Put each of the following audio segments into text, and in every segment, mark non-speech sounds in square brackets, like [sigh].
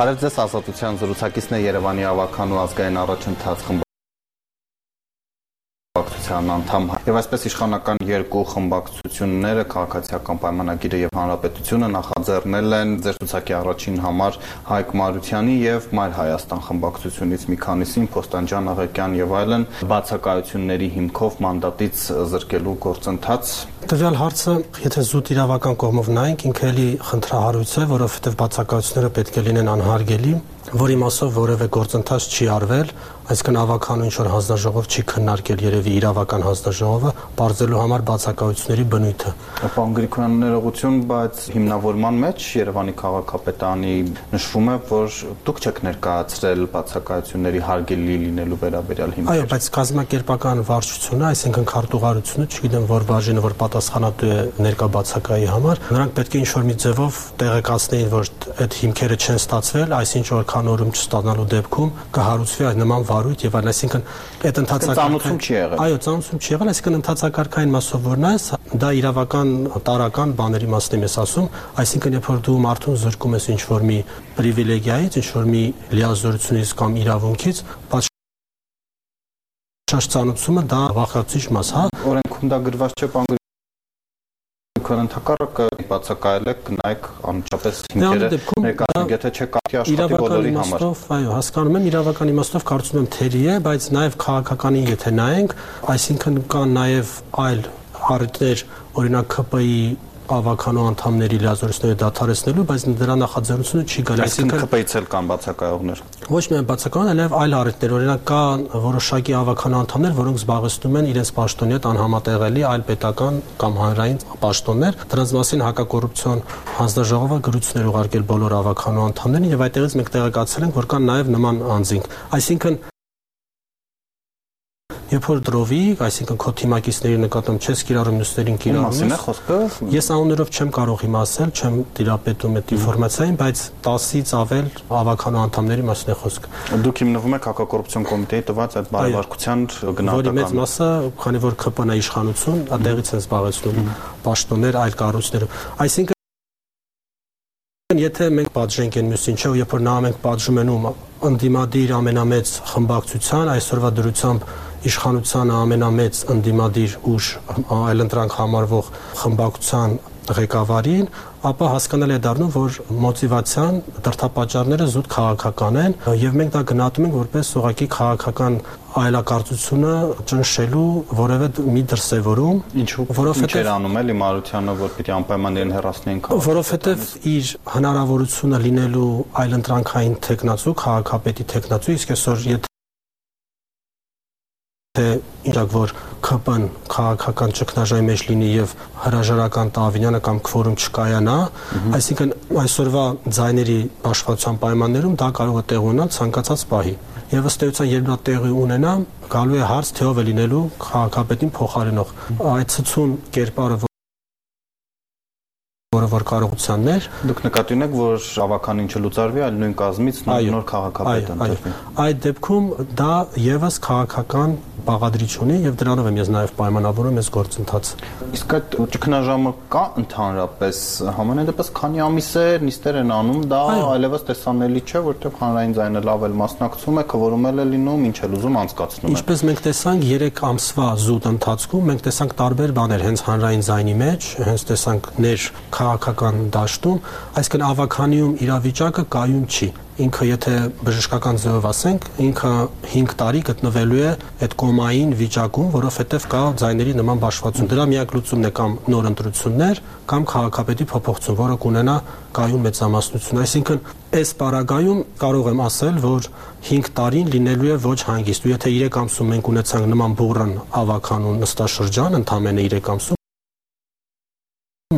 Բարև ձեզ ազատության զրուցակիցն է Երևանի ավականու ազգային առաջընթաց խմբ խմբակցության անդամ եւ այսպես իշխանական երկու խմբակցությունները քաղաքացիական պայմանագիրը եւ հանրապետությունը նախաձեռնել են ձեր ցուցակի առաջին համար Հայկ Մարությանի եւ Մայր Հայաստան խմբակցությունից մի քանիսին Փոստանջան Աղեկյան եւ այլն բացակայությունների հիմքով մանդատից զրկելու գործընթաց Տվյալ հարցը, եթե զուտ իրավական կողմով նայենք, ինքը էլի խնդրահարույց է, որովհետև բացակայությունները պետք է լինեն անհարգելի, որի մասով որևէ գործընթաց չի արվել, այսինքն ավականու ինչ որ հանձնաժողով չի քննարկել երևի իրավական հանձնաժողովը բարձելու համար բացակայությունների բնույթը։ Պարոն Գրիգորյան ներողություն, բայց հիմնավորման մեջ Երևանի քաղաքապետարանի նշվում է, որ դուք չեք ներկայացրել բացակայությունների հարգելի լինելու վերաբերյալ հիմքեր։ Այո, բայց կազմակերպական վարչությունը, այսինքն քարտուղարությունը, չգիտեմ որ բաժինը որ պատասխանատու է ներկա բացակայի համար, նրանք պետք է ինչ որ մի ձևով տեղեկացնեին, որ այդ հիմքերը չեն ստացվել, այսինչ որ կանորում չստանալու դեպքում կհարուցվի այդ նման վարույթ եւ այլն, այսինքն այդ ընդհանցակարգային չի եղել։ Այո, ծանուցում չի եղել, այսինքն ընդհանցակարգային մասով որ նայես, դա իրավական տարական բաների մասն եմ ես ասում, այսինքն երբ որ դու մարդուն զրկում ես ինչ որ մի պրիվիլեգիայից, ինչ որ մի լիազորությունից կամ իրավունքից, բայց շաշծանուցումը դա վախացուցիչ մաս, հա։ Օրենքում դա գրված չէ, քան ընդհակառակը բացակայել եք նայեք անմիջապես հիմքերը ներկայացնեք եթե չէ կարելի աշխատի բոլորի համար այո հասկանում եմ իրավական իմաստով կարծում եմ թերի է բայց նաև քաղաքականին եթե նայենք այսինքն կան նաև այլ առիթներ օրինակ ԿՊ-ի ավականո անդամների լիազորությունները դադարեցնելու, բայց դրա նախաձեռնությունը չի գալի։ Այսինքն ԿՊ-ից էլ կան բացակայողներ։ Ոչ միայն բացակայողներ, այլև այլ առիթներ։ Օրինակ կա որոշակի ավականո անդամներ, որոնք զբաղեցնում են իրենց պաշտոնի հետ անհամատեղելի այլ պետական կամ հանրային պաշտոններ։ Դրանց մասին հակակոռուպցիոն հանձնաժողովը գրություններ ուղարկել բոլոր ավականո անդամներին եւ այդտեղից մենք տեղեկացել ենք, որ կան նաեւ նման անձինք։ Այսինքն Երբ որ դրովի, այսինքն քո թիմակիցների նկատմամբ չես կիրառում մյուսներին կիրառում։ Մասին է խոսքը։ Ես անուններով չեմ կարող հիմա ասել, չեմ դիապետում այդ ինֆորմացիային, բայց 10-ից ավել ավականո անդամների մասին է խոսքը։ Դուք հիմնվում եք հակակոռուպցիոն կոմիտեի տված այդ բարեվարկության գնահատական։ Որի մեծ մասը, քանի որ ԿՊՆ իշխանություն, այդտեղից են զբաղեցնում պաշտոններ այլ կառույցներում։ Այսինքն Եթե մենք պատժենք այն մյուսին, չէ, երբ որ նա մենք պատժում են ում ընդդիմադիր ամենամեծ խմբակցության այսօրվա դրությամբ իշխանության ամենամեծ ընդդիմադիր ուժ այլընտրանք համարվող խմբակցության ղեկավարին, ապա հասկանալի է դառնում, որ մոտիվացիան դրթապաճառները զուտ քաղաքական են եւ մենք դա գնահատում ենք որպես ուղղակի քաղաքական այլակարծությունը ճնշելու որևէ մի դրսևորում, ինչու որովհետեւ ինչ անում էլի Մարությանը, որ պիտի անպայման հեռացնեն քաղաքը։ Որովհետեւ իր հնարավորությունը լինելու այլընտրանքային տեխնացու, քաղաքապետի տեխնացու, իսկ այսօր եթե թե ինչակ որ ԿՊ-ն քաղաքական ճգնաժամի մեջ լինի եւ հրաժարական Տավինյանը կամ քվորում չկայանա, այսինքն այսօրվա ձայների աշխատության պայմաններում դա կարող է տեղ ունենալ ցանկացած պահի։ Եվ ըստ էության երբ դա տեղի ունենա, գալու է հարց թե ով է լինելու քաղաքապետին փոխարինող։ Այդ ցցուն կերպարը որը որ կարողությաններ դուք նկատի ունեք որ ավականին չլուծարվի այլ նույն կազմից նոր քաղաքապետ ընտրվի այդ դեպքում դա եւս քաղաքական բաղադրիչ ունի եւ դրանով եմ ես նաեւ պայմանավորում ես գործընթացը իսկ այդ ճգնաժամը կա ընդհանրապես համենայն դեպս քանի ամիս է նիստեր են անում դա այլևս տեսանելի չէ որտեղ հանրային ձայնը լավ էլ մասնակցում է քվորում է լինում ինչ էլ ուզում անցկացնում է ինչպես մենք տեսանք 3 ամսվա զուտ ընթացքում մենք տեսանք տարբեր բաներ հենց հանրային ձայնի մեջ հենց տեսանք ներ քաղաքական դաշտում, այսինքն ավականիում իրավիճակը կայուն չի ինքը եթե բժշկական ձևով ասենք, ինքը 5 տարի գտնվելու է այդ կոմային վիճակում, որովհետև կա ձայների նման բաշխվածություն։ Դրա միակ լուծումն է կամ նոր ընտրություններ, կամ քաղաքապետի փոփոխություն, որը կունենա կայուն մեծամասնություն։ Այսինքն, այս պարագայում կարող եմ ասել, որ 5 տարին լինելու է ոչ հանգիստ։ Ու եթե 3 ամսում մենք ունեցանք նման բուրըն ավականուն նստաշրջան, ընդամենը 3 ամսում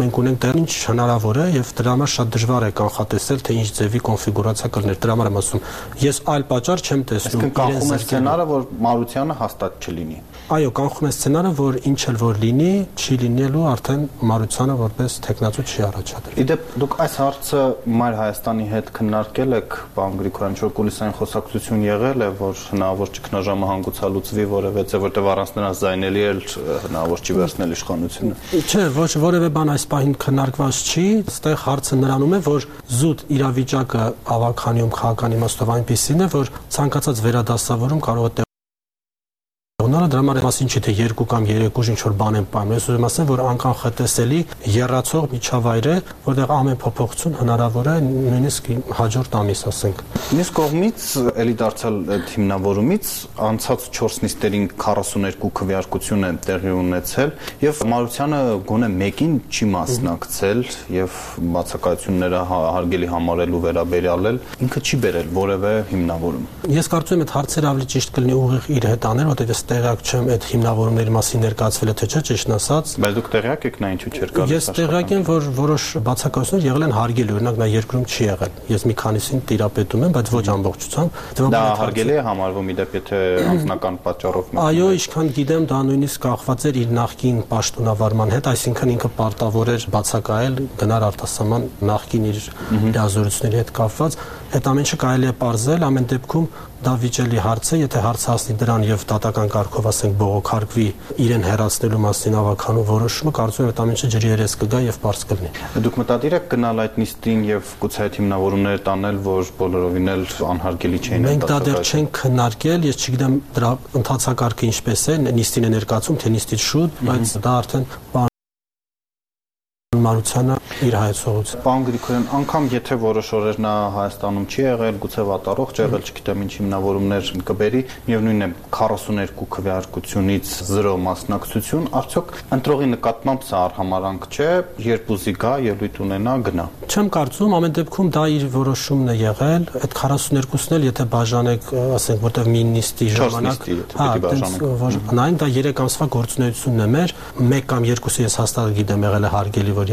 Մենք ունենք դեռ ինչ հնարավոր է եւ դրա համար շատ դժվար է կանխատեսել թե ինչ ձևի կոնֆիգուրացիա կլներ։ Դրա համար եմ ասում, ես այլ պատճառ չեմ տեսնում։ Իսկ կանխում է սցենարը, որ Մարությանը հաստատ չլինի։ այո, կանխում է սցենարը, որ ինչ էլ որ լինի, չի լինելու արդեն Մարությանը որպես տեխնացու չի առաջադրել։ Իդեպ դուք այս հարցը Մայր Հայաստանի հետ քննարկել եք, պարոն Գրիգորյան, որ կուլիսային խոսակցություն եղել է, որ հնարավոր ճգնաժամը հանգուցալուծվի, որովհետեւ որտեվ առանց նրանց զայնելի էլ հնարավոր չի վերցնել իշխանությունը։ Չէ, ոչ որևէ բան այս պահին քննարկված չի, այստեղ հարցը նրանում է, որ զուտ իրավիճակը ավականիում քաղաքական իմաստով այնպեսին է, որ ցանկացած վերադասավորում կարող է Ունարը դրա մասին չի թե երկու կամ երեք ուժ ինչ որ բան են պայում։ Ես ուզում ասեմ, որ անկանխատեսելի երրացող միջավայր է, որտեղ ամեն փոփոխություն հնարավոր է նույնիսկ հաջորդ ամիս, ասենք։ Մյուս կողմից էլի դարձյալ հիմնավորումից անցած 4 նիստերին 42 քվեարկություն են տեղի ունեցել եւ Մարությանը գոնե մեկին չի մասնակցել եւ բացակայությունները հա, հարգելի համարելու վերաբերյալ էլ ինքը չի բերել որևէ հիմնավորում։ Ես կարծում եմ այդ հարցերը ավելի ճիշտ կլինի ուղիղ իր հետ անել, որտեղ ես տեղյակ չեմ այդ հիմնավորումների մասին ներկայացվել է թե չէ, ճիշտն ասած։ Բայց դուք տեղյակ եք նա ինչու չէր գալիս։ Ես տեղյակ եմ, որ որոշ բացակայություններ եղել են հարգելի, օրինակ նա երկրում չի եղել։ Ես մի քանիսին տիրապետում եմ, բայց ոչ ամբողջությամբ։ Դա հարգելի է համարվում իդեպ եթե [clears throat] անձնական պատճառով։ Այո, ինչքան գիտեմ, դա նույնիսկ կախված էր իր նախկին պաշտոնավարման հետ, այսինքն ինքը պարտավոր էր բացակայել գնար արտասահման նախկին իր լիազորությունների հետ կապված Այդ ամենը կարելի է ողրզել ամեն դեպքում դա վիճելի հարց է, եթե հարց հասնի դրան եւ դատական կարգով ասենք բողոքարկվի իրեն հերացնելու մասին ավականու որոշումը, կարծում եմ այդ ամենը ջրի երես կգա եւ բարձ կլինի։ Դուք մտադիր եք գնալ այդ նիստին եւ գուցե այդ հիմնավորումները տանել, որ բոլորովին էլ անհարգելի չէին Մենք դա դեռ չենք քննարկել, ես չգիտեմ դրա ընթացակարգը ինչպես է, նիստին է ներկայացում, թե նիստից շուտ, բայց դա արդեն մարությանը իր հայացողություն։ Պարոն Գրիգորյան, անգամ եթե որոշ օրեր նա Հայաստանում չի եղել, գուցե վատառողջ եղել, չգիտեմ ինչ հիմնավորումներ կբերի, միևնույնն է 42 քվեարկությունից 0 մասնակցություն, արդյոք ընտրողի նկատմամբ սա արհամարանք չէ, երբ ուզի գա ելույթ ունենա գնա։ Չեմ կարծում, ամեն դեպքում դա իր որոշումն է եղել, այդ 42-ն էլ եթե բաժանեք, ասենք, որտեղ մի նիստի ժամանակ, հա, դա 3 ամսվա գործունեությունն է մեր, 1 կամ 2-ը ես հաստատ գիտեմ եղել է հարգելի, որ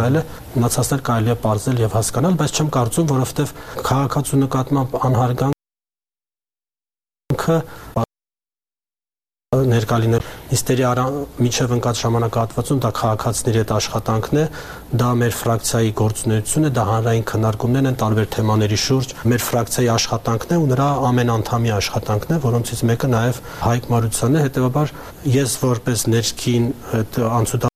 կարելի է մնացածներ կարելի է ողջել եւ հասկանալ, բայց չեմ կարծում, որովհետեւ քաղաքացու նկատմամբ անհարգանքը ներկալիներ նիստերի միջև ընկած ժամանակահատվածում դա քաղաքացիների հետ աշխատանքն է, դա մեր ֆրակցիայի գործունեությունն է, դա հանրային քննարկումներն են տարբեր թեմաների շուրջ, մեր ֆրակցիայի աշխատանքն է ու նրա ամեն անդամի աշխատանքն է, որոնցից մեկը նաև Հայկ Մարությանն է, հետեւաբար ես որպես ներքին անցուդարձ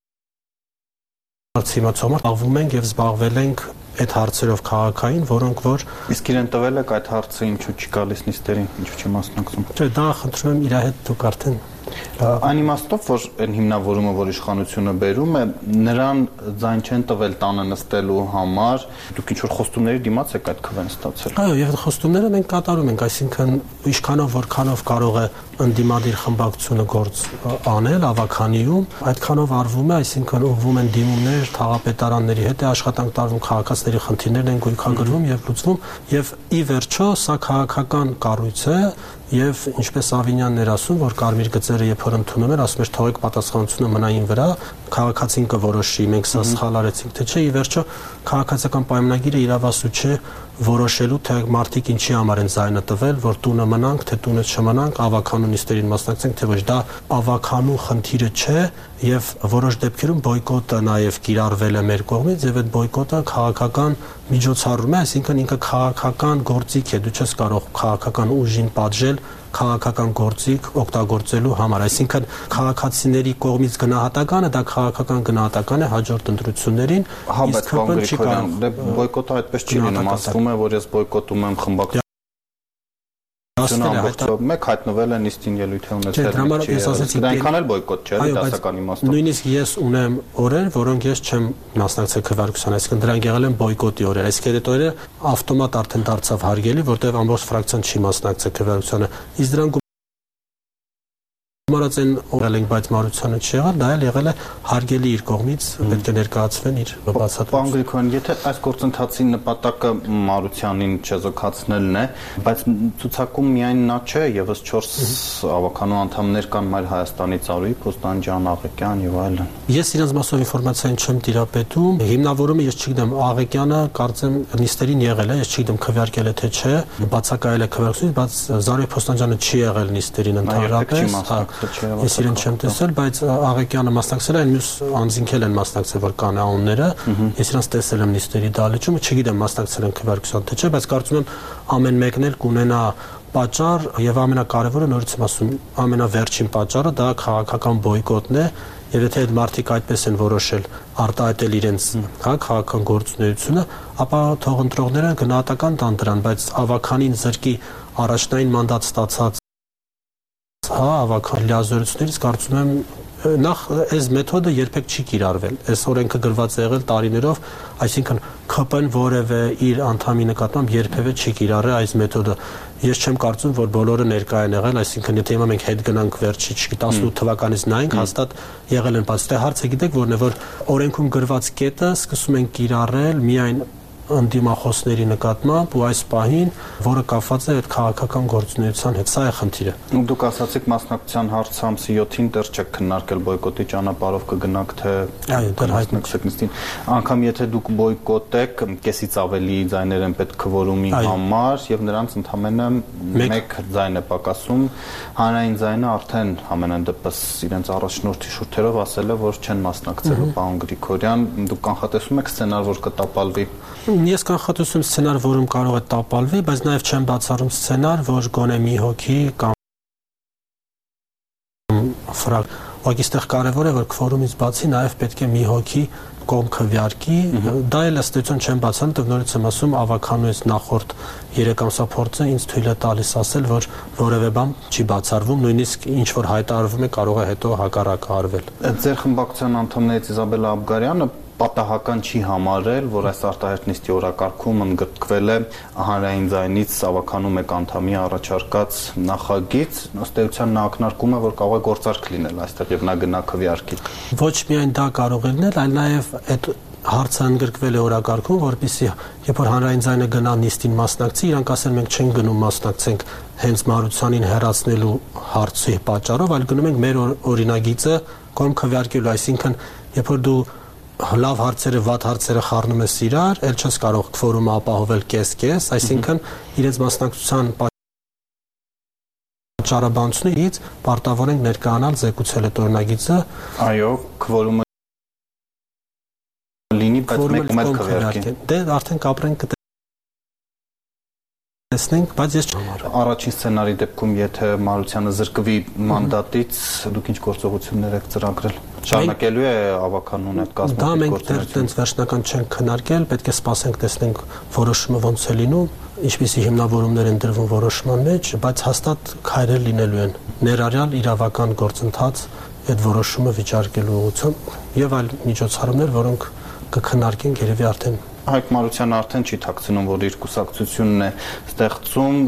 հարցի մացոմար զբաղվում ենք եւ զբաղվել ենք այդ հարցերով քաղաքային, որոնք որ իսկ իրեն տվել եք այդ հարցը ինչու չի գալիս նիստերին, ինչու չի մասնակցում։ Չէ, դա խնդրում եմ իր հետ դուք արդեն Այն իմաստով, որ այն հիմնավորումը, որ իշխանությունը բերում է, նրան ձայն չեն տվել տանը նստելու համար, դուք ինչ որ խոստումների դիմաց եք այդ քվեն ստացել։ Այո, եւ խոստումները մենք կատարում ենք, այսինքն ինչքանով որքանով կարող է ընդդիմադիր խմբակցությունը գործ անել ավականիում, այդքանով արվում է, այսինքն ուղվում են դիմումներ թաղապետարանների հետ է աշխատանք տարվում քաղաքացիների խնդիրներն են գույքագրվում եւ լուծվում եւ ի վերջո սա քաղաքական կառույց է եւ ինչպես Ավինյանն էր ասում, որ կարմիր գծերը երբ որ ընդունում էր, ասում էր թողեք պատասխանությունը մնային վրա, քաղաքացին կորոշի, մենք սա սխալ արեցինք, թե չէ, ի վերջո քաղաքացիական պայմանագիրը իրավասու չէ որոշելու թե մարդիկ ինչի համար են զայնը տվել, որ տունը մնանք, թե տունը չմնանք, ավականու նիստերին մասնակցենք, թե ոչ, դա ավականու խնդիրը չէ եւ որոշ դեպքերում բոյկոտը նաեւ կիրառվել է մեր կողմից եւ այդ բոյկոտը քաղաքական միջոցառում է, այսինքն ինքը քաղաքական գործիք է, դու չես կարող քաղաքական ուժին պատժել քաղաքական գործիք օգտագործելու համար, այսինքն քաղաքացիների կողմից գնահատականը դա քաղաքական գնահատական է հաջորդ ընտրություններին, իսկ ՀՊ չի կարող։ Դե բոյկոտը այդպես չի լինում, ասվում է, որ ես բոյկոտում եմ խմբակ ամբողջով մեկ հայտնվել է նիստին ելույթ է ունեցել։ Չէ, դրա համար ես ասացի, դա այնքան էլ բոյկոտ չէ, դասական իմաստով։ Նույնիսկ ես ունեմ օրեր, որոնք ես չեմ մասնակցել քվեարկության, այսինքն դրանք եղել են բոյկոտի օրեր։ Այսինքն այդ օրերը ավտոմատ արդեն դարձավ հարգելի, որտեղ ամբողջ ֆրակցիան չի մասնակցել քվեարկությանը։ Իսկ դրանք Մարած են օրել ենք, բայց մարությանը չի եղել, դա էլ եղել է հարգելի իր կողմից, պետք է ներկայացվեն իր բացատրությունը։ Պարոն Գրիգորյան, եթե այս գործընթացի նպատակը մարությանին չեզոքացնելն է, բայց ցուցակում միայն նա չէ, եւս 4 ավականու անդամներ կան Մայր Հայաստանից Արուի, Պոստանջան, Աղեկյան եւ այլն։ Ես իրենց մասով ինֆորմացիան չեմ տիրապետում։ Հիմնավորումը ես չգիտեմ, Աղեկյանը կարծեմ նիստերին եղել է, ես չգիտեմ քվեարկել է թե չէ, բացակայել է քվեարկությունից, բայց Զարուհի Պոստանջանը չի եղել նիստերին ընդհանրապես, հա Ես իրեն չեմ տեսել, բայց Աղեկյանը մասնակցել է, մյուս անձինքել են մասնակցել, որ կան անունները։ Ես իրանց տեսել եմ նիստերի դալիճում, չգիտեմ մասնակցել են քվեարկության թե չէ, բայց կարծում եմ ամեն մեկն էլ կունենա պատճառ եւ ամենակարևորը նորից եմ ասում ամենավերջին պատճառը դա քաղաքական բոյկոտն է եւ եթե այդ մարդիկ այդպես են որոշել արտահայտել իրենց հա քաղաքական գործունեությունը ապա թողընտրողները գնահատական տան դրան բայց ավականին զրկի առաջնային մանդատ ստացած հա ավական լիազորություններից կարծում եմ նախ այս մեթոդը երբեք չի կիրառվել։ Այս օրենքը գրված է եղել տարիներով, այսինքն ԿՊ-ն որևէ իր անդամի նկատմամբ երբևէ չի կիրառել այս մեթոդը։ Ես չեմ կարծում, որ բոլորը ներկա են եղել, այսինքն եթե հիմա մենք հետ գնանք վերջի 18 թվականից նայենք, հաստատ եղել են, բայց դե հարցը գիտեք որն է, որ օրենքում գրված կետը սկսում են կիրառել միայն ընդդիմախոսների նկատմամբ ու այս պահին, որը կապված է այդ քաղաքական գործունեության հետ, սա է խնդիրը։ Ու դուք ասացիք մասնակցության հարցը ամսի 7-ին դեռ չեք քննարկել բոյկոտի ճանապարհով կգնաք թե այո, դեռ հայտնեք նստին։ Անկամ եթե դուք բոյկոտեք, կեսից ավելի ձայներ են պետք քվորումի համար եւ նրանց ընդամենը 1 ձայն է պակասում, հանրային ձայնը արդեն ամենայն դեպս իրենց առաջնորդի շուրթերով ասել է, որ չեն մասնակցելու պարոն Գրիգորյան, դուք կանխատեսում եք սցենար, որ կտապալվի Ես կանխատեսում սցենար, որում կարող է տապալվի, բայց նաև չեմ բացառում սցենար, որ գոնե մի հոգի կամ ֆրակ Ուղղակի այստեղ կարևոր է որ քվորումից բացի նաև պետք է մի հոգի կողմ քվյարկի, դա էլ ըստեյություն չեմ բացան, դեռ նորից եմ ասում, ավականուց նախորդ 3 ամսա փորձը ինձ թույլ է տալիս ասել, որ որևէ բան չի բացառվում, նույնիսկ ինչ որ հայտարարվում է կարող է հետո հակառակը արվել։ Ձեր խմբակցության անդամներից Իզաբելա Աբգարյանը պատահական չի համարել, որ այս արտահերտ նիստի օրակարգում ընդգրկվել է հանրային ձայնից ավականու մեկ անդամի առաջարկած նախագիծ, ըստ էության նա ակնարկում է, որ կարող է գործարք լինել այստեղ եւ նա գնա քվեարկի։ Ոչ միայն դա կարող է լինել, այլ նաեւ այդ հարցը ընդգրկվել է օրակարգում, որpիսի երբ որ հանրային ձայնը գնա նիստին մասնակցի, իրանք ասեն մենք չենք գնում մասնակցենք հենց մարությանին հերացնելու հարցի պատճառով, այլ գնում ենք մեր օրինագիծը կողմ քվեարկելու, այսինքն երբ որ դու լավ հարցերը, վատ հարցերը խառնում ես իրար, ել չես կարող ֆորումը ապահովել կես-կես, այսինքն իրենց մասնակցության ճարաբանությունից պարտավոր ենք ներկայանալ զեկուցել այդ օրինագիծը։ Այո, քվորումը լինի, բայց մեկը մեկ քվեարկի։ Դե արդեն կապրենք տեսնենք, բայց ես չհամարում։ Առաջին սցենարի դեպքում, եթե Մարությանը զրկվի մանդատից, դուք ինչ գործողություններ եք ծրագրել։ Շարունակելու է ավականուն այդ կազմը։ Դա մենք դեռ տենց վերջնական չենք քննարկել, պետք է սպասենք տեսնենք որոշումը ոնց է լինում, ինչպիսի հիմնավորումներ են դրվում որոշման մեջ, բայց հաստատ քայլեր լինելու են ներառյալ իրավական գործընթաց այդ որոշումը վիճարկելու ուղղությամբ եւ այլ միջոցառումներ, որոնք կքննարկենք երևի արդեն Հայկ Մարությանը արդեն չի ཐակցնում, որ իր կուսակցությունն է ստեղծում,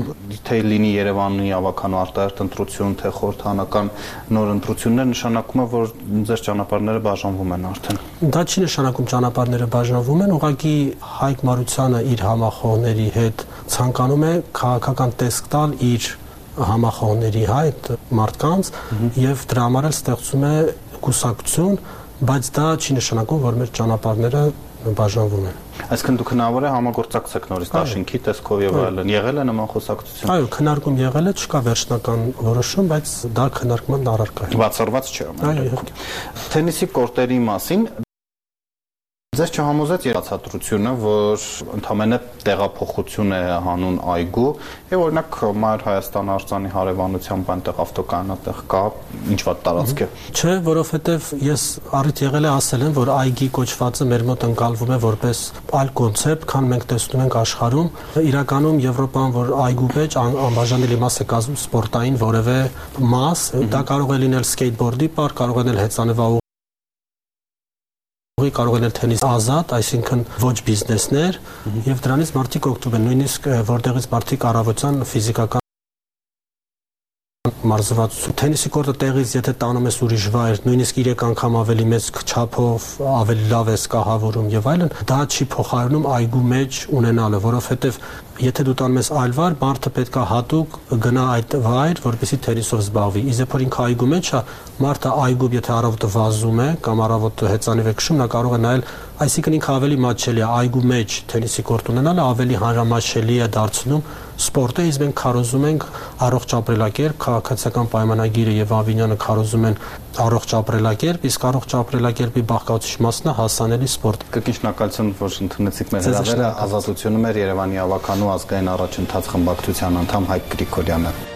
թե լինի Երևանի ավականու արտահերտ ընտրություն, թե խորհրդանական նոր ընտրություններ, նշանակում է, որ ձեր ճանապարհները բաժանվում են արդեն։ Դա չի նշանակում ճանապարհները բաժանվում են, ուղղակի Հայկ Մարությանը իր համախոհների հետ ցանկանում է քաղաքական տեսք տալ իր համախոհների հայտ մարդկանց եւ դրա համար էլ ստեղծում է կուսակցություն, բայց դա չի նշանակում, որ մեր ճանապարհները բաժանվում են։ Այսինքն դուք հնարավոր է համագործակցեք նորից դաշինքի տեսքով եւ այլն։ Եղել է նման խոսակցություն։ Այո, քննարկում եղել է, չկա վերջնական որոշում, բայց դա քննարկման առարկա է։ Բացառված չէ ամեն Թենիսի կորտերի մասին Ձեզ չհամոզեց երացատրությունը, որ ընդհանրապես տեղափոխություն է հանուն այգու, եւ օրինակ Մայր Հայաստան արձանի հարևանությամբ այնտեղ ավտոկանատեղ կա, ինչ ված տարածք է։ Չէ, որովհետեւ ես առիթ եղել է ասել եմ, որ այգի կոչվածը մեր մոտ ընկալվում է որպես այլ կոնցեպտ, քան մենք տեսնում ենք աշխարհում։ Իրականում Եվրոպան, որ այգու մեջ անբաժանելի մաս է կազմում սպորտային որևէ մաս, դա կարող է լինել սկեյթբորդի պարկ, կարող է լինել հեծանվա ուղի կարող են թենիս ազատ, այսինքն ոչ բիզնեսներ, եւ դրանից մարդիկ օգտվում են, նույնիսկ որտեղից մարդիկ առավոտյան ֆիզիկական մարզվածություն։ Թենիսի կորտը տեղից եթե տանում ես ուրիշ վայր, նույնիսկ 3 անգամ ավելի մեծ չափով, ավելի լավ ես կահավորում եւ այլն, դա չի փոխարինում այգու մեջ ունենալը, որովհետեւ եթե դու տանում ես այլ վայր, մարդը պետքա հատուկ գնա այդ վայր, որպեսզի թենիսով զբաղվի։ Իսկ որ ինքը այգու մեջ է, մարդը այգու եթե առավոտը վազում է կամ առավոտը հեծանիվ է քշում, նա կարող է նայել, այսինքն ինքը ավելի մատչելի է այգու մեջ թենիսի կորտ ունենալը ավելի հանրամատչելի է դարձնում սպորտը, իսկ մենք քարոզում ենք առողջ ապրելակերպ, քաղաքացիական պայմանագիրը եւ Ավինյանը քարոզում են առողջ ապրելակերպ, իսկ առողջ ապրելակերպի բաղկացուցիչ մասն է հասանելի սպորտ։ Կրկին շնորհակալություն, որ ընդունեցիք մեր հրավերը։ Ազատությունը մեր Երևանի ավականու ազգային առաջընթաց խմբակցության անդամ Հայկ Գրիգորյանը։